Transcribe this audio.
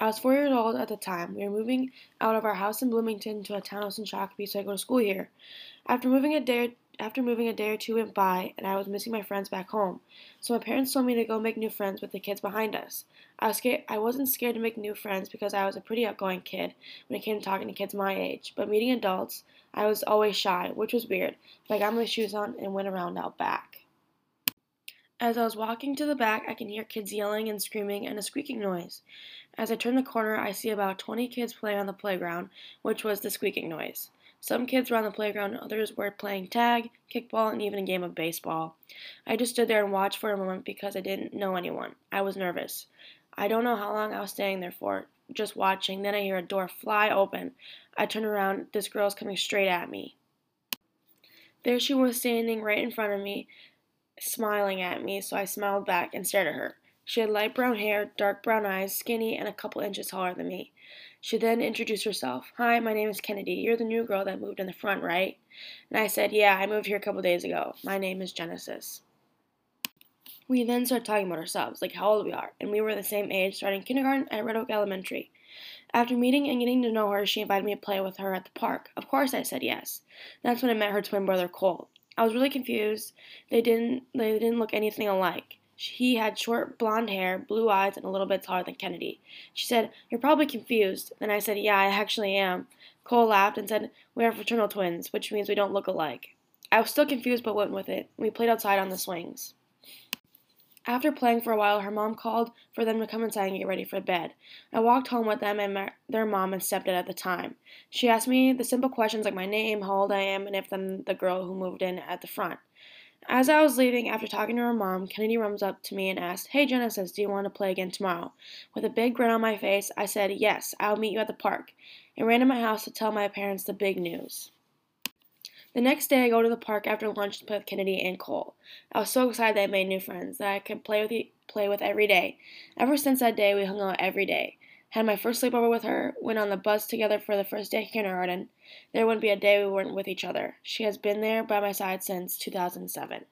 I was four years old at the time. We were moving out of our house in Bloomington to a townhouse in Shakopee, so I go to school here. After moving a day after moving a day or two went by and I was missing my friends back home. So my parents told me to go make new friends with the kids behind us. I was scared I wasn't scared to make new friends because I was a pretty outgoing kid when it came to talking to kids my age, but meeting adults, I was always shy, which was weird. But I got my shoes on and went around out back. As I was walking to the back, I can hear kids yelling and screaming and a squeaking noise. As I turn the corner, I see about 20 kids playing on the playground, which was the squeaking noise. Some kids were on the playground, others were playing tag, kickball, and even a game of baseball. I just stood there and watched for a moment because I didn't know anyone. I was nervous. I don't know how long I was standing there for, just watching. Then I hear a door fly open. I turn around. This girl is coming straight at me. There she was standing right in front of me, smiling at me, so I smiled back and stared at her. She had light brown hair, dark brown eyes, skinny, and a couple inches taller than me. She then introduced herself. Hi, my name is Kennedy. You're the new girl that moved in the front, right? And I said, Yeah, I moved here a couple days ago. My name is Genesis. We then started talking about ourselves, like how old we are, and we were the same age, starting kindergarten at Red Oak Elementary. After meeting and getting to know her, she invited me to play with her at the park. Of course, I said yes. That's when I met her twin brother Cole. I was really confused. They didn't they didn't look anything alike. He had short blonde hair, blue eyes, and a little bit taller than Kennedy. She said, You're probably confused. Then I said, Yeah, I actually am. Cole laughed and said, We are fraternal twins, which means we don't look alike. I was still confused but went with it. We played outside on the swings. After playing for a while, her mom called for them to come inside and get ready for bed. I walked home with them and my, their mom and stepdad at the time. She asked me the simple questions like my name, how old I am, and if I'm the girl who moved in at the front. As I was leaving after talking to her mom, Kennedy runs up to me and asked, Hey Genesis, do you want to play again tomorrow? With a big grin on my face, I said, Yes, I'll meet you at the park, and ran to my house to tell my parents the big news. The next day, I go to the park after lunch to play with Kennedy and Cole. I was so excited that I made new friends that I could play with play with every day. Ever since that day, we hung out every day. Had my first sleepover with her, went on the bus together for the first day kindergarten. There wouldn't be a day we weren't with each other. She has been there by my side since 2007.